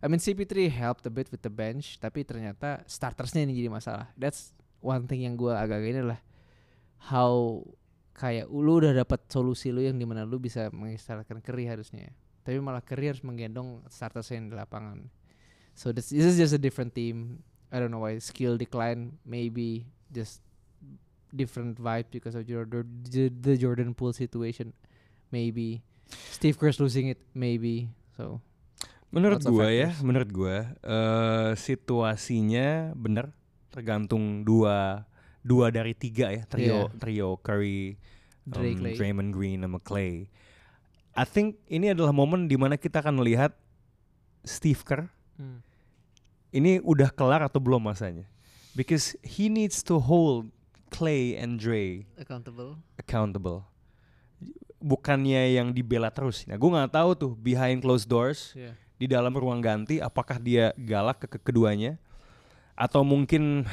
I mean CP3 helped a bit with the bench tapi ternyata startersnya ini jadi masalah. That's one thing yang gua agak ini adalah how kayak lu udah dapat solusi lu yang di mana lu bisa mengistilahkan Curry harusnya tapi malah Curry harus menggendong startersnya yang di lapangan. So this, this is just a different team. I don't know why. Skill decline maybe just different vibe because of your the, the Jordan Poole situation. Maybe. Steve Kerr's losing it maybe. So Menurut gua ya, menurut gua eh, situasinya bener tergantung dua dua dari tiga ya trio Iya. trio Curry, um, Clay. Draymond Green sama Clay. I think ini adalah momen di mana kita akan melihat Steve Kerr ini udah kelar atau belum masanya. Because he needs to hold Clay and Dre accountable accountable. Bukannya yang dibela terus. Nah, gue nggak tahu tuh behind closed doors yeah di dalam ruang ganti apakah dia galak ke, ke keduanya atau mungkin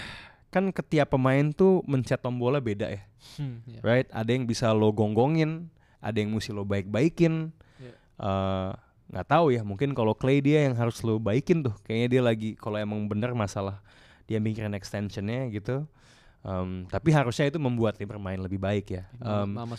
kan ketiap pemain tuh mencet tombolnya beda ya. Hmm, yeah. right? Ada yang bisa lo gonggongin ada yang mesti lo baik-baikin. Yeah. Eh, nggak tahu ya mungkin kalau Clay dia yang harus lo baikin tuh. Kayaknya dia lagi kalau emang bener masalah dia mikirin extensionnya gitu Em, tapi harusnya itu membuat dia bermain lebih baik ya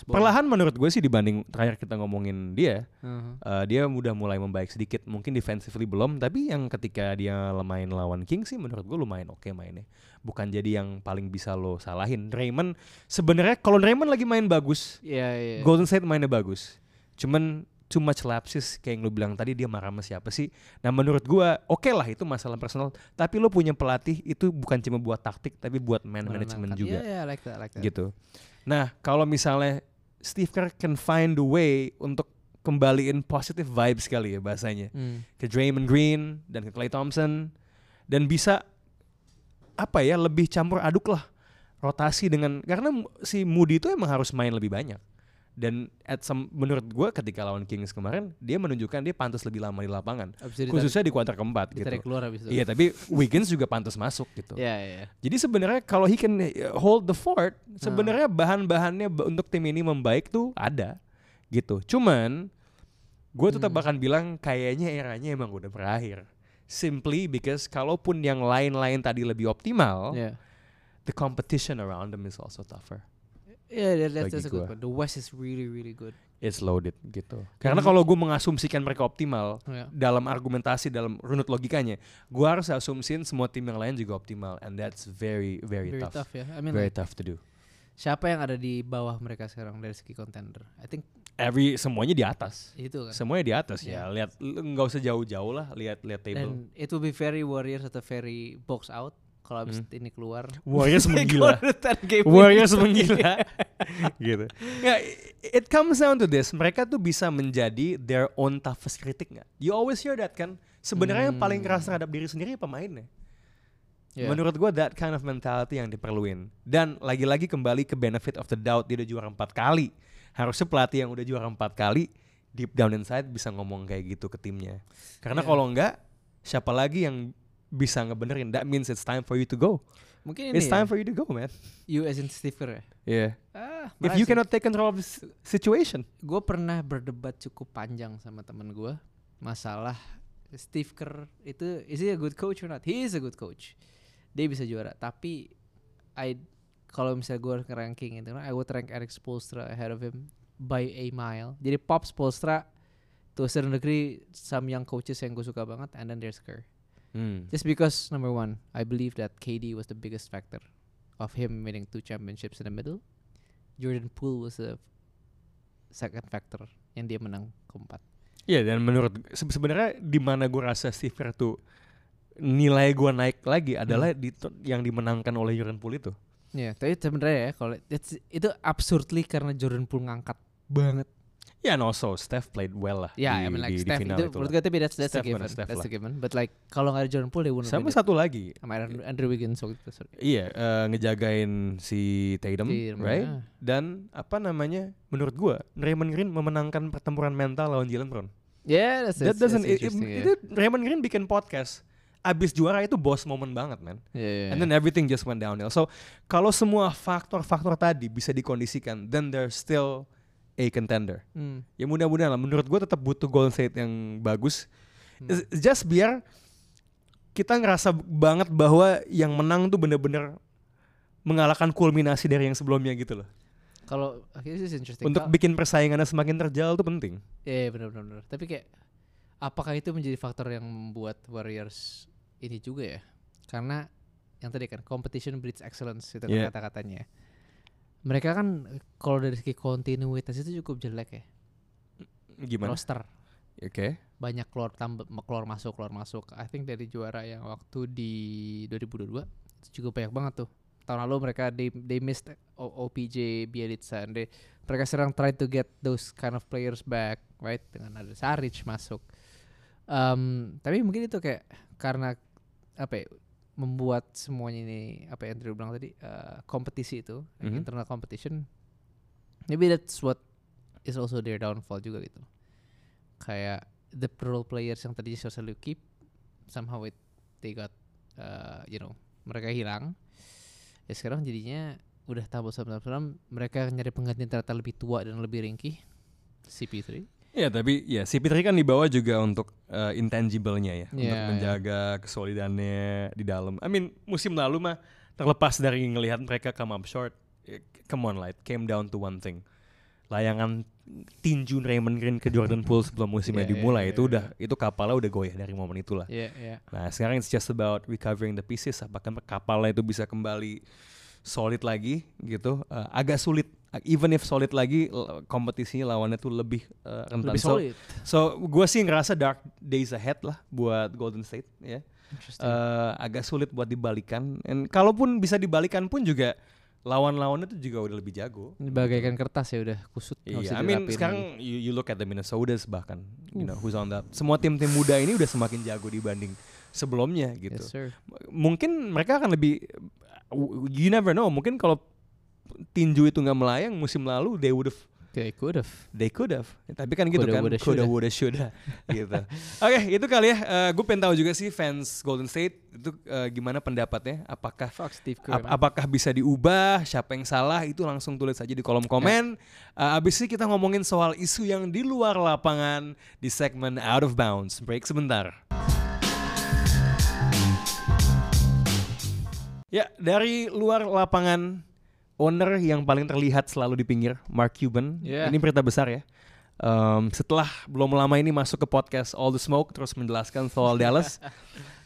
Ball. perlahan menurut gue sih dibanding terakhir kita ngomongin dia Uh-huh. Uh, dia udah mulai membaik sedikit mungkin defensively belum tapi yang ketika dia main lawan King sih menurut gue lumayan oke mainnya bukan jadi yang paling bisa lo salahin Draymond sebenarnya kalau Draymond lagi main bagus Iya, iya. Golden State mainnya bagus cuman too much lapses kayak yang lo bilang tadi dia marah sama siapa sih? Nah menurut gue oke lah itu masalah personal. Tapi lo punya pelatih itu bukan cuma buat taktik tapi buat man management juga. Iya, I like that, like that. gitu. Nah, kalau misalnya Steve Kerr can find a way untuk kembaliin positive vibes kali ya bahasanya. Hmm. ke Draymond Green dan ke Klay Thompson. Dan bisa apa ya lebih campur aduk lah rotasi dengan karena si Moody itu emang harus main lebih banyak dan at some, menurut gue ketika lawan Kings kemarin dia menunjukkan dia pantas lebih lama di lapangan Abis ditarik- khususnya di kuarter keempat gitu keluar habis itu. iya tapi Wiggins juga pantas masuk gitu Iya, iya, iya. jadi sebenarnya kalau he can uh, hold the fort, sebenarnya bahan-bahannya ba- untuk tim ini membaik tuh ada, gitu. Cuman gue tetap Hmm. akan bilang kayaknya eranya emang udah berakhir. Simply because kalaupun yang lain-lain tadi lebih optimal, Iya. the competition around them is also tougher. Yeah, that, that's, that's a good gua. point. The West is really, really good. It's loaded gitu. Karena kalau gue mengasumsikan mereka optimal Yeah. dalam argumentasi dalam runut logikanya, gue harus asumsiin semua tim yang lain juga optimal, and that's very very, Very tough. tough ya. I mean, Very like, tough to do. siapa yang ada di bawah mereka sekarang dari segi contender? I think Every semuanya di atas. itu kan. Semuanya di atas Iya. ya. Lihat nggak usah jauh-jauh lah, lihat lihat table. Dan it will be very Warriors atau very box out kalau abis Hmm. ini keluar Warriors *laughs* menggila. Warriors menggila. *laughs* gitu. Ya, it comes down to this. Mereka tuh bisa menjadi their own toughest critic nggak? You always hear that kan? Sebenarnya yang paling Hmm. keras terhadap diri sendiri ya pemainnya. Yeah. Menurut gua that kind of mentality yang diperluin. Dan lagi-lagi kembali ke benefit of the doubt dia udah juara empat kali. Harusnya pelatih yang udah juara empat kali deep down inside bisa ngomong kayak gitu ke timnya. Karena Yeah. kalau enggak, siapa lagi yang bisa ngebenerin? That means it's time for you to go. Mungkin ini It's time ya, for you to go, man. you as in Kerr ya. Yeah. Ah, If you cannot take control of the situation. gue pernah berdebat cukup panjang sama temen gue masalah Steve Kerr itu is he a good coach or not? He is a good coach. Dia bisa juara, tapi I kalau misalnya gue ranking itu, I would rank Eric Spoelstra ahead of him by a mile. Jadi Pop Spoelstra to a certain degree some young coaches yang gue suka banget, and then there's Kerr. Hmm. Just because number one, I believe that KD was the biggest factor of him winning two championships in the middle. Jordan Poole was the second factor yang dia menang keempat. Iya dan menurut se- sebenarnya di mana gue rasa Steve Kerr tuh nilai gue naik lagi adalah di yang dimenangkan oleh Jordan Poole itu. Ya, tapi sebenarnya ya kalau itu absurdly karena Jordan Poole ngangkat banget. Ya, and also Steph played well lah Ya, di, I mean like di, di Steph final itu itu. menurut gue tapi that's that's Steph a given. Steph that's lah. a given. But like kalau nggak ada Jordan Poole dia wouldn't Sama satu lagi. Sama Andrew, Andrew Wiggins waktu itu. Sorry. Iya, eh, ngejagain si Tatum, Tatum, right? ya. Dan apa namanya? Menurut gua, Raymond Green memenangkan pertempuran mental lawan Jalen Brown. Yeah, that's, That that's, doesn't that's it- it- ya. itu Raymond Green bikin podcast. Abis juara itu boss moment banget, man. Yeah, yeah, And then everything just went downhill. So kalau semua faktor-faktor tadi bisa dikondisikan, then there's still a contender. Hmm. Ya mudah-mudahan lah. Menurut gue tetap butuh Golden State yang bagus. Hmm. Just biar kita ngerasa banget bahwa yang menang tuh bener-bener mengalahkan kulminasi dari yang sebelumnya gitu loh. Kalau this is interesting. Untuk Kal- bikin persaingannya semakin terjal tuh penting. Iya yeah, benar benar benar. Tapi kayak apakah itu menjadi faktor yang membuat Warriors ini juga ya? Karena yang tadi kan competition breeds excellence itu kan Yeah. kata-katanya. Mereka kan kalau dari segi kontinuitas itu cukup jelek ya. Gimana? Oke. Roster banyak keluar tambah keluar masuk keluar masuk. I think dari juara yang waktu di 2022 itu juga banyak banget tuh. Tahun lalu mereka they, they missed O- OPJ Bielitsa and they, mereka sekarang try to get those kind of players back, right? Dengan ada Saric masuk. Um, tapi mungkin itu kayak karena apa ya, membuat semuanya ini apa yang Andrew bilang tadi uh, kompetisi itu like Mhm. internal competition maybe that's what is also their downfall juga gitu. Kayak the role players yang tadi selalu keep somehow it they got uh, you know mereka hilang. Ya sekarang jadinya udah tambah sama mereka nyari pengganti ternyata lebih tua dan lebih ringkih CP3 Ya tapi ya CP3 kan dibawa juga untuk uh, intangible-nya ya, untuk Yeah, yeah. menjaga kesolidannya di dalam. I mean musim lalu mah terlepas dari ngelihat mereka come up short, eh, come on it came down to one thing. Layangan tinju Raymond Green ke Jordan Poole sebelum musimnya Yeah, yeah, dimulai yeah, itu yeah. udah itu kapalnya udah goyah dari momen itulah. ya ya Nah sekarang it's just about recovering the pieces. Apakah kapalnya itu bisa kembali solid lagi gitu? Uh, agak sulit. Even if solid lagi, kompetisinya lawannya tuh lebih uh, rentan. lebih So- solid So gue sih ngerasa dark days ahead lah buat Golden State ya. Interesting. Eh, agak sulit buat dibalikan. And kalaupun bisa dibalikan pun juga lawan-lawannya tuh juga udah lebih jago. Bagaikan kertas ya udah kusut Iya, I mean sekarang lagi. you, you look at the Minnesotas bahkan, you know who's on that. Semua tim-tim muda ini udah semakin jago dibanding sebelumnya gitu. yes sir Mungkin mereka akan lebih, you never know. Mungkin kalau tinju itu nggak melayang musim lalu, they would have they could have They could have. Tapi kan gitu Coulda, kan. woulda, Coulda, shoulda. woulda, shoulda. *laughs* gitu. Oke, itu kali ya. gue pengen tahu juga sih fans Golden State itu eh, gimana pendapatnya? Apakah fuck Steve Kerr ap- apakah bisa diubah? Siapa yang salah? Itu langsung tulis aja di kolom komen. Eh, abis ini kita ngomongin soal isu yang di luar lapangan di segmen Out of Bounds. Break sebentar. Ya, dari luar lapangan owner yang paling terlihat selalu di pinggir, Mark Cuban. Yeah. Ini berita besar ya. Um, setelah belum lama ini masuk ke podcast All the Smoke terus menjelaskan soal Dallas. *laughs*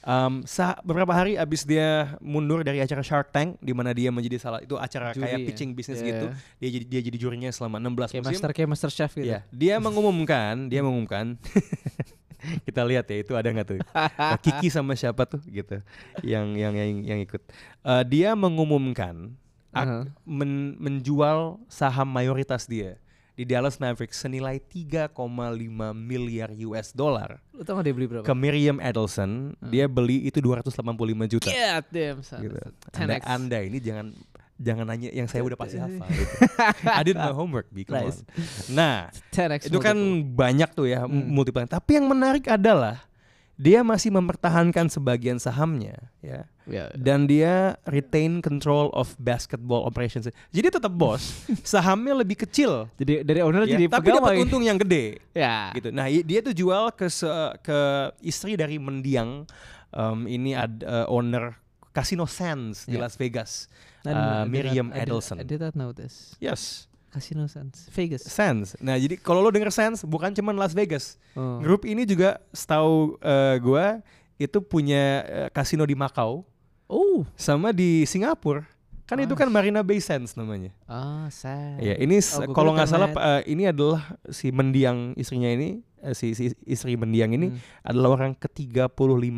Um, sa- beberapa hari abis dia mundur dari acara Shark Tank di mana dia menjadi salah itu acara Juri kayak ya? pitching bisnis Yeah. gitu. Dia jadi dia jadi jurinya selama 16 kayak musim. master kayak master chef gitu Iya, dia mengumumkan, dia mengumumkan *laughs* Kita lihat ya itu ada nggak tuh Nah, Kiki sama siapa tuh gitu yang yang yang, yang ikut. Eh, dia mengumumkan ak- Uh-huh. men- menjual saham mayoritas dia di Dallas Mavericks senilai 3,5 miliar US dollar Lu tau gak dia beli berapa? ke Miriam Adelson. Dia beli itu 285 juta. God damn son. gitu. Anda, 10x. anda ini jangan jangan nanya yang saya udah pasti hafal. gitu. *laughs* I did my homework, B. Come Nice. on. Nah, 10x itu kan multiple. banyak tuh ya Hmm. multiple. Tapi yang menarik adalah dia masih mempertahankan sebagian sahamnya, ya. Ya, Dan dia retain control of basketball operations. Jadi tetap bos, *laughs* sahamnya lebih kecil. jadi dari owner ya, jadi tapi dapat pegawai. untung yang gede Ya. gitu. Nah, dia tuh jual ke ke istri dari mendiang em, ini ada owner Casino Sands di Ya. Las Vegas. Uh, not- Miriam not- I did- Adelson. I did not know this. Yes, Casino Sands, Vegas. Sands. Nah, jadi kalau lo denger Sands bukan cuman Las Vegas. Oh. Grup ini juga setahu eh, gua itu punya eh, kasino di Macau Oh. sama di Singapura. Kan itu Ah. kan Marina Bay Sands namanya. Ah, sad. Ya, ini Oh, kalau nggak salah eh, ini adalah si mendiang istrinya ini eh, si, si istri mendiang ini Hmm. adalah orang ke-35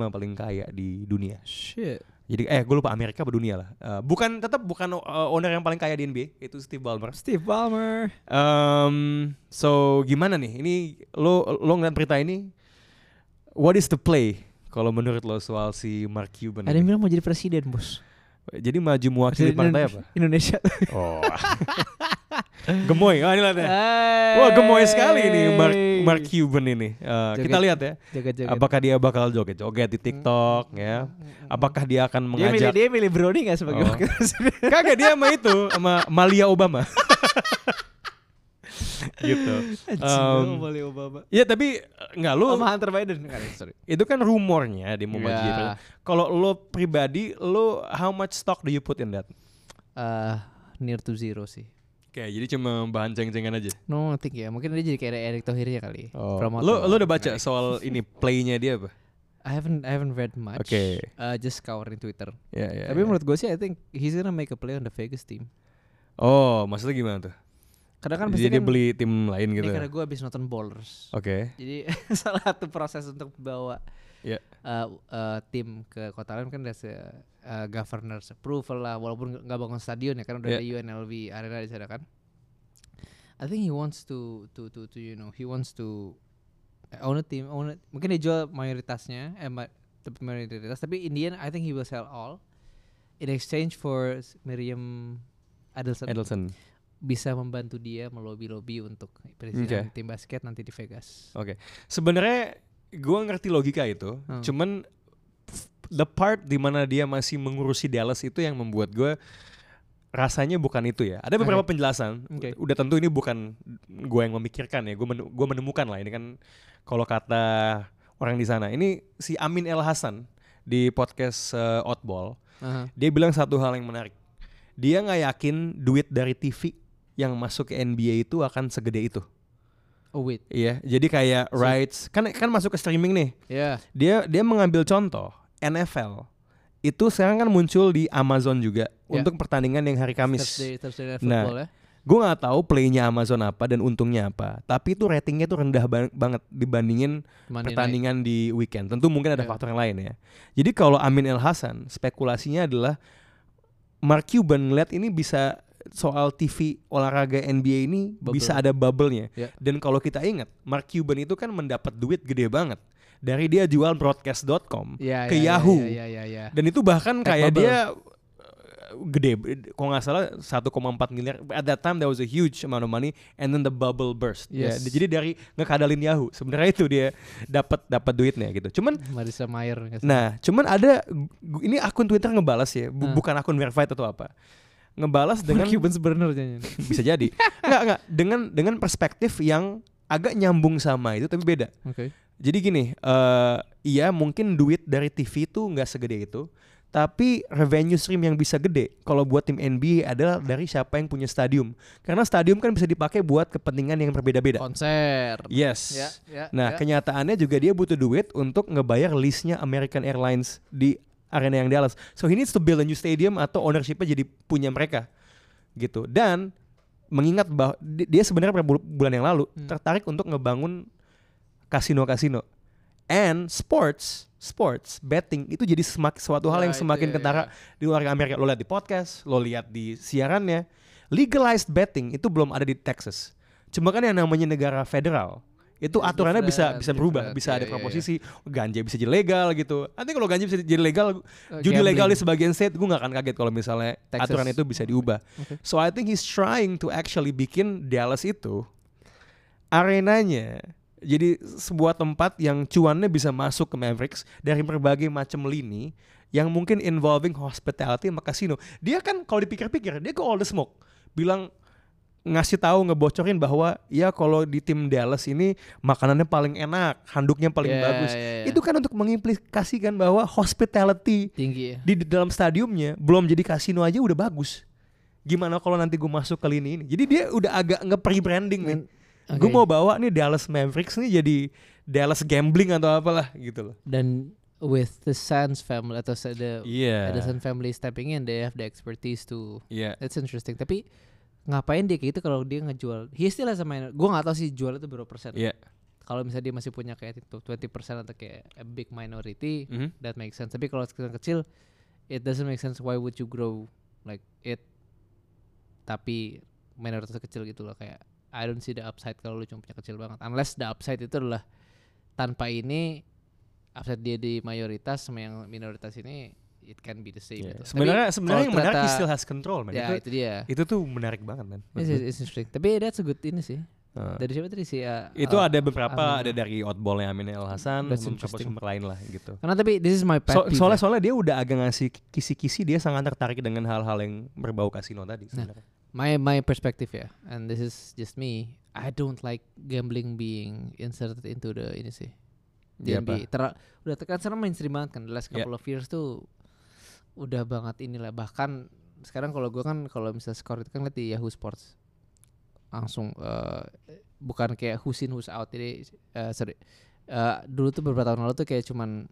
paling kaya di dunia. Shit. Jadi eh gue lupa Amerika apa dunia lah. Eh, bukan tetap bukan uh, owner yang paling kaya di NBA itu Steve Ballmer. Steve Ballmer. Um, so gimana nih? Ini lo lo ngeliat berita ini what is the play kalau menurut lo soal si Mark Cuban Ada yang bilang mau jadi presiden, Bos. Jadi maju mewakili partai apa? Indonesia. Oh. *laughs* *laughs* gemoy. Oh, ini lihat ya. Wah, gemoy sekali nih Mark Mark Cuban ini. Kita Joget. lihat ya. Jaga-jaga. Apakah dia bakal joget-joget di TikTok ya? Apakah dia akan Hmm. dia milih mengajak dia milih Brownie gak sebagai Oh. *laughs* Kagak dia sama itu sama Malia Obama. *laughs* gitu. Um, Obama. Ya tapi eh, nggak lu Sama Hunter Biden. Nggak, sorry. itu kan rumornya di Ya. jadi presiden. Kalau lo pribadi lo how much stock do you put in that? Eh, near to zero sih. Oke, jadi cuma bahan ceng-cengan aja. No, I think ya. Mungkin dia jadi kayak Erick Thohirnya kali. Oh. Promotor. Lo lo udah baca soal ini playnya dia apa? I haven't I haven't read much. Oke. Uh, just scouring Twitter. Ya, ya, Tapi ya. menurut gue sih I think he's gonna make a play on the Vegas team. Oh, maksudnya gimana tuh? Karena kan Jadi dia kan beli tim lain ini gitu. karena gue habis nonton Ballers. Oke. Jadi *laughs* salah satu proses untuk bawa Ya. uh, uh, tim ke kota lain kan ada uh, governor's approval lah walaupun nggak- bangun stadion ya kan udah Ya. ada UNLV arena di sana kan. I think he wants to to to to you know he wants to own a team own a- mungkin dia jual mayoritasnya eh ma- tapi mayoritas tapi in the end I think he will sell all in exchange for Miriam Adelson, Edelson. bisa membantu dia melobi lobi untuk presiden tim basket nanti di Vegas. Oke. Sebenarnya gua ngerti logika itu, Hmm. cuman the part di mana dia masih mengurusi Dallas itu yang membuat gua rasanya bukan itu ya. Ada beberapa Oke. penjelasan. Oke. Udah tentu ini bukan gua yang memikirkan ya. Gua menu- gua menemukan lah ini kan kalau kata orang di sana. Ini si Amin El Hasan di podcast eh, Oddball, Aha. dia bilang satu hal yang menarik. Dia nggak yakin duit dari TV yang masuk ke NBA itu akan segede itu. Oh wait, Iya, jadi kayak So- rights kan kan masuk ke streaming nih. ya. Dia dia mengambil contoh NFL itu sekarang kan muncul di Amazon juga Ya. untuk pertandingan yang hari Kamis. Thursday, Thursday Night Nah, Football ya. Gue nggak tahu playnya Amazon apa dan untungnya apa, tapi itu ratingnya tuh rendah ban- banget dibandingin Monday pertandingan di weekend. Tentu mungkin ada Ya. faktor yang lain ya. Jadi kalau Amin El Hasan spekulasinya adalah Mark Cuban ngeliat ini bisa soal TV olahraga NBA ini Bubble. bisa ada bubble-nya. Ya. Dan kalau kita ingat, Mark Cuban itu kan mendapat duit gede banget dari dia jual broadcast.com night. Ya, ke ya, ya, Yahoo. Ya, ya, ya, ya. Dan itu bahkan Tech kayak bubble. dia uh, gede, kalau nggak salah 1,4 miliar. At that time there was a huge amount of money, and then the bubble burst. Ya, Yes. jadi dari ngekadalin Yahoo, sebenarnya itu dia dapat dapat duitnya gitu. Cuman Marisa Mayer? Nah, cuman ada ini akun Twitter ngebalas ya, bu- Nah. bukan akun verified atau apa. Ngebalas dengan Cuban sebenarnya. *laughs* bisa jadi. Enggak, enggak, dengan dengan perspektif yang agak nyambung sama itu tapi beda. Oke. Jadi gini, eh iya mungkin duit dari TV itu nggak segede itu, tapi revenue stream yang bisa gede kalau buat tim NBA adalah dari siapa yang punya stadium. Karena stadium kan bisa dipakai buat kepentingan yang berbeda-beda. Konser. Yes. Ya, ya, Nah, ya. kenyataannya juga dia butuh duit untuk ngebayar listnya American Airlines di arena yang Dallas. So he needs to build a new stadium atau ownershipnya jadi punya mereka, gitu. Dan mengingat bahwa di- dia sebenarnya bulan yang lalu Hmm. tertarik untuk ngebangun kasino-kasino. And sports, sports, betting itu jadi semak, suatu hal Ya, yang semakin ya, kentara di luar Amerika. Lo lihat di podcast, lo lihat di siarannya. Legalized betting itu belum ada di Texas. Cuma kan yang namanya negara federal itu It's aturannya bisa bisa berubah, different. bisa Iya, ada iya, proposisi ganja bisa jadi legal gitu. Nanti kalau ganja bisa jadi legal, Uh, judi legal di sebagian state, gue gak akan kaget kalau misalnya Texas. aturan itu bisa diubah. Oke. So I think he's trying to actually bikin Dallas itu arenanya jadi sebuah tempat yang cuannya bisa masuk ke Mavericks dari berbagai macam lini yang mungkin involving hospitality sama casino. Dia kan kalau dipikir-pikir dia ke all the smoke bilang ngasih tahu ngebocorin bahwa ya kalau di tim Dallas ini makanannya paling enak, handuknya paling Yeah, bagus. yeah, yeah. Itu kan untuk mengimplikasikan bahwa hospitality tinggi ya. di, di dalam stadiumnya belum jadi kasino aja udah bagus. Gimana kalau nanti gue masuk ke lini ini? Jadi dia udah agak nge-pre-branding nih. Men- Gue mau bawa nih Dallas Mavericks nih jadi Dallas gambling atau apalah gitu loh. dan with the Suns family atau the Iya. the Suns family stepping in, they have the expertise to. Iya. That's interesting. Tapi ngapain dia kayak gitu kalau dia ngejual? He still has a minor. Gue nggak tahu sih jual itu berapa persen. Iya. Kalau misalnya dia masih punya kayak itu 20% atau kayak a big minority, Mhm. that makes sense. Tapi kalau kecil kecil, it doesn't make sense. Why would you grow like it? Tapi minoritas kecil gitu loh kayak I don't see the upside kalau lu cuma punya kecil banget. Unless the upside itu adalah tanpa ini upside dia di mayoritas sama yang minoritas ini it can be the same. Iya. gitu. Tapi Sebenarnya sebenarnya yang menarik he still has control man. ya itu, itu dia. itu tuh menarik banget man. It's, it's interesting. Tapi that's a good ini sih. Nah, Dari siapa tadi sih? uh, itu uh, ada beberapa uh, ada dari outballnya Amin El Hasan, beberapa sumber lain lah gitu. Karena tapi this is my pet So- peeve soalnya ya. soalnya dia udah agak ngasih kisi-kisi dia sangat tertarik dengan hal-hal yang berbau kasino tadi Nah, sebenarnya. my my perspective ya and this is just me I don't like gambling being inserted into the ini sih DNB Ter- udah tekan sekarang mainstream banget kan the last Iya. couple of years tuh udah banget inilah. Bahkan sekarang kalau gue kan kalau misalnya skor itu kan lihat di Yahoo Sports. Langsung eh, bukan kayak who's in who's out. Jadi eh, sorry Eh, dulu tuh beberapa tahun lalu tuh kayak cuman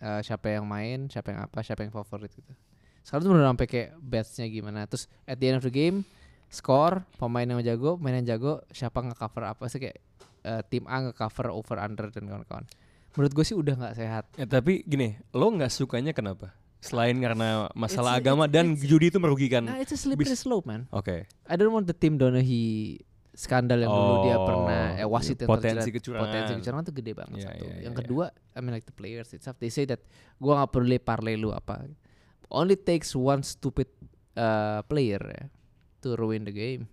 eh, siapa yang main siapa yang apa siapa yang favorit gitu. Sekarang tuh udah sampai kayak betsnya gimana. Terus at the end of the game skor pemain yang jago pemain yang jago siapa nge-cover apa sih? Kayak eh, tim A nge-cover over under dan kawan-kawan. Menurut gue sih udah nggak sehat. Ya, tapi gini, lo nggak sukanya kenapa? Selain karena masalah It's- agama it's- dan it's- judi itu merugikan. nah it's a slippery slope man Oke. I don't want the Tim Donaghy skandal yang dulu dia Oh, pernah eh, wasit yang potensi terjerat- kecurangan. potensi kecurangan tuh gede banget Iya, satu iya, yang iya, kedua I mean like the players itself they say that gua nggak perlu parlay lu apa only takes one stupid uh, player ya, to ruin the game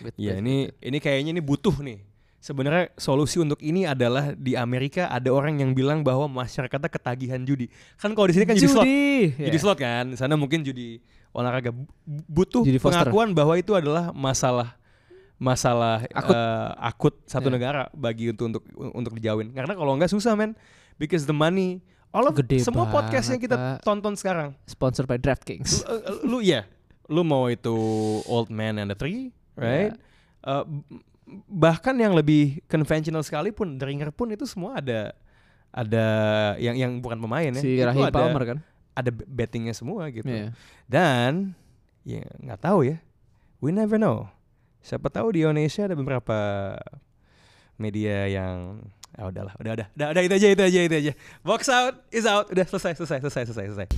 With- Ya with- ini ini kayaknya ini butuh nih. Sebenarnya solusi untuk ini adalah di Amerika ada orang yang bilang bahwa masyarakatnya ketagihan judi. Kan kalau di sini kan judi slot. Judi, Judi ya. slot kan. Di sana mungkin judi olahraga Bu- butuh Judi pengakuan bahwa itu adalah masalah masalah Akut. eh, akut satu Ya. negara bagi untuk untuk untuk dijauhin. Karena kalau enggak susah men. Because the money all of Gede semua podcast yang kita Pak. tonton sekarang sponsored by DraftKings lu, eh, lu ya lu mau itu old man and the tree right Uh, b- bahkan yang lebih konvensional sekalipun The Ringer pun itu semua ada ada yang yang bukan pemain ya. Si itu Rahim ada Palmer kan? ada bettingnya semua gitu. Iya. dan ya nggak tahu ya we never know. Siapa tahu di Indonesia ada beberapa media yang ah udahlah udah udah udah, udah itu aja itu aja itu aja. Box out is out udah selesai selesai selesai selesai selesai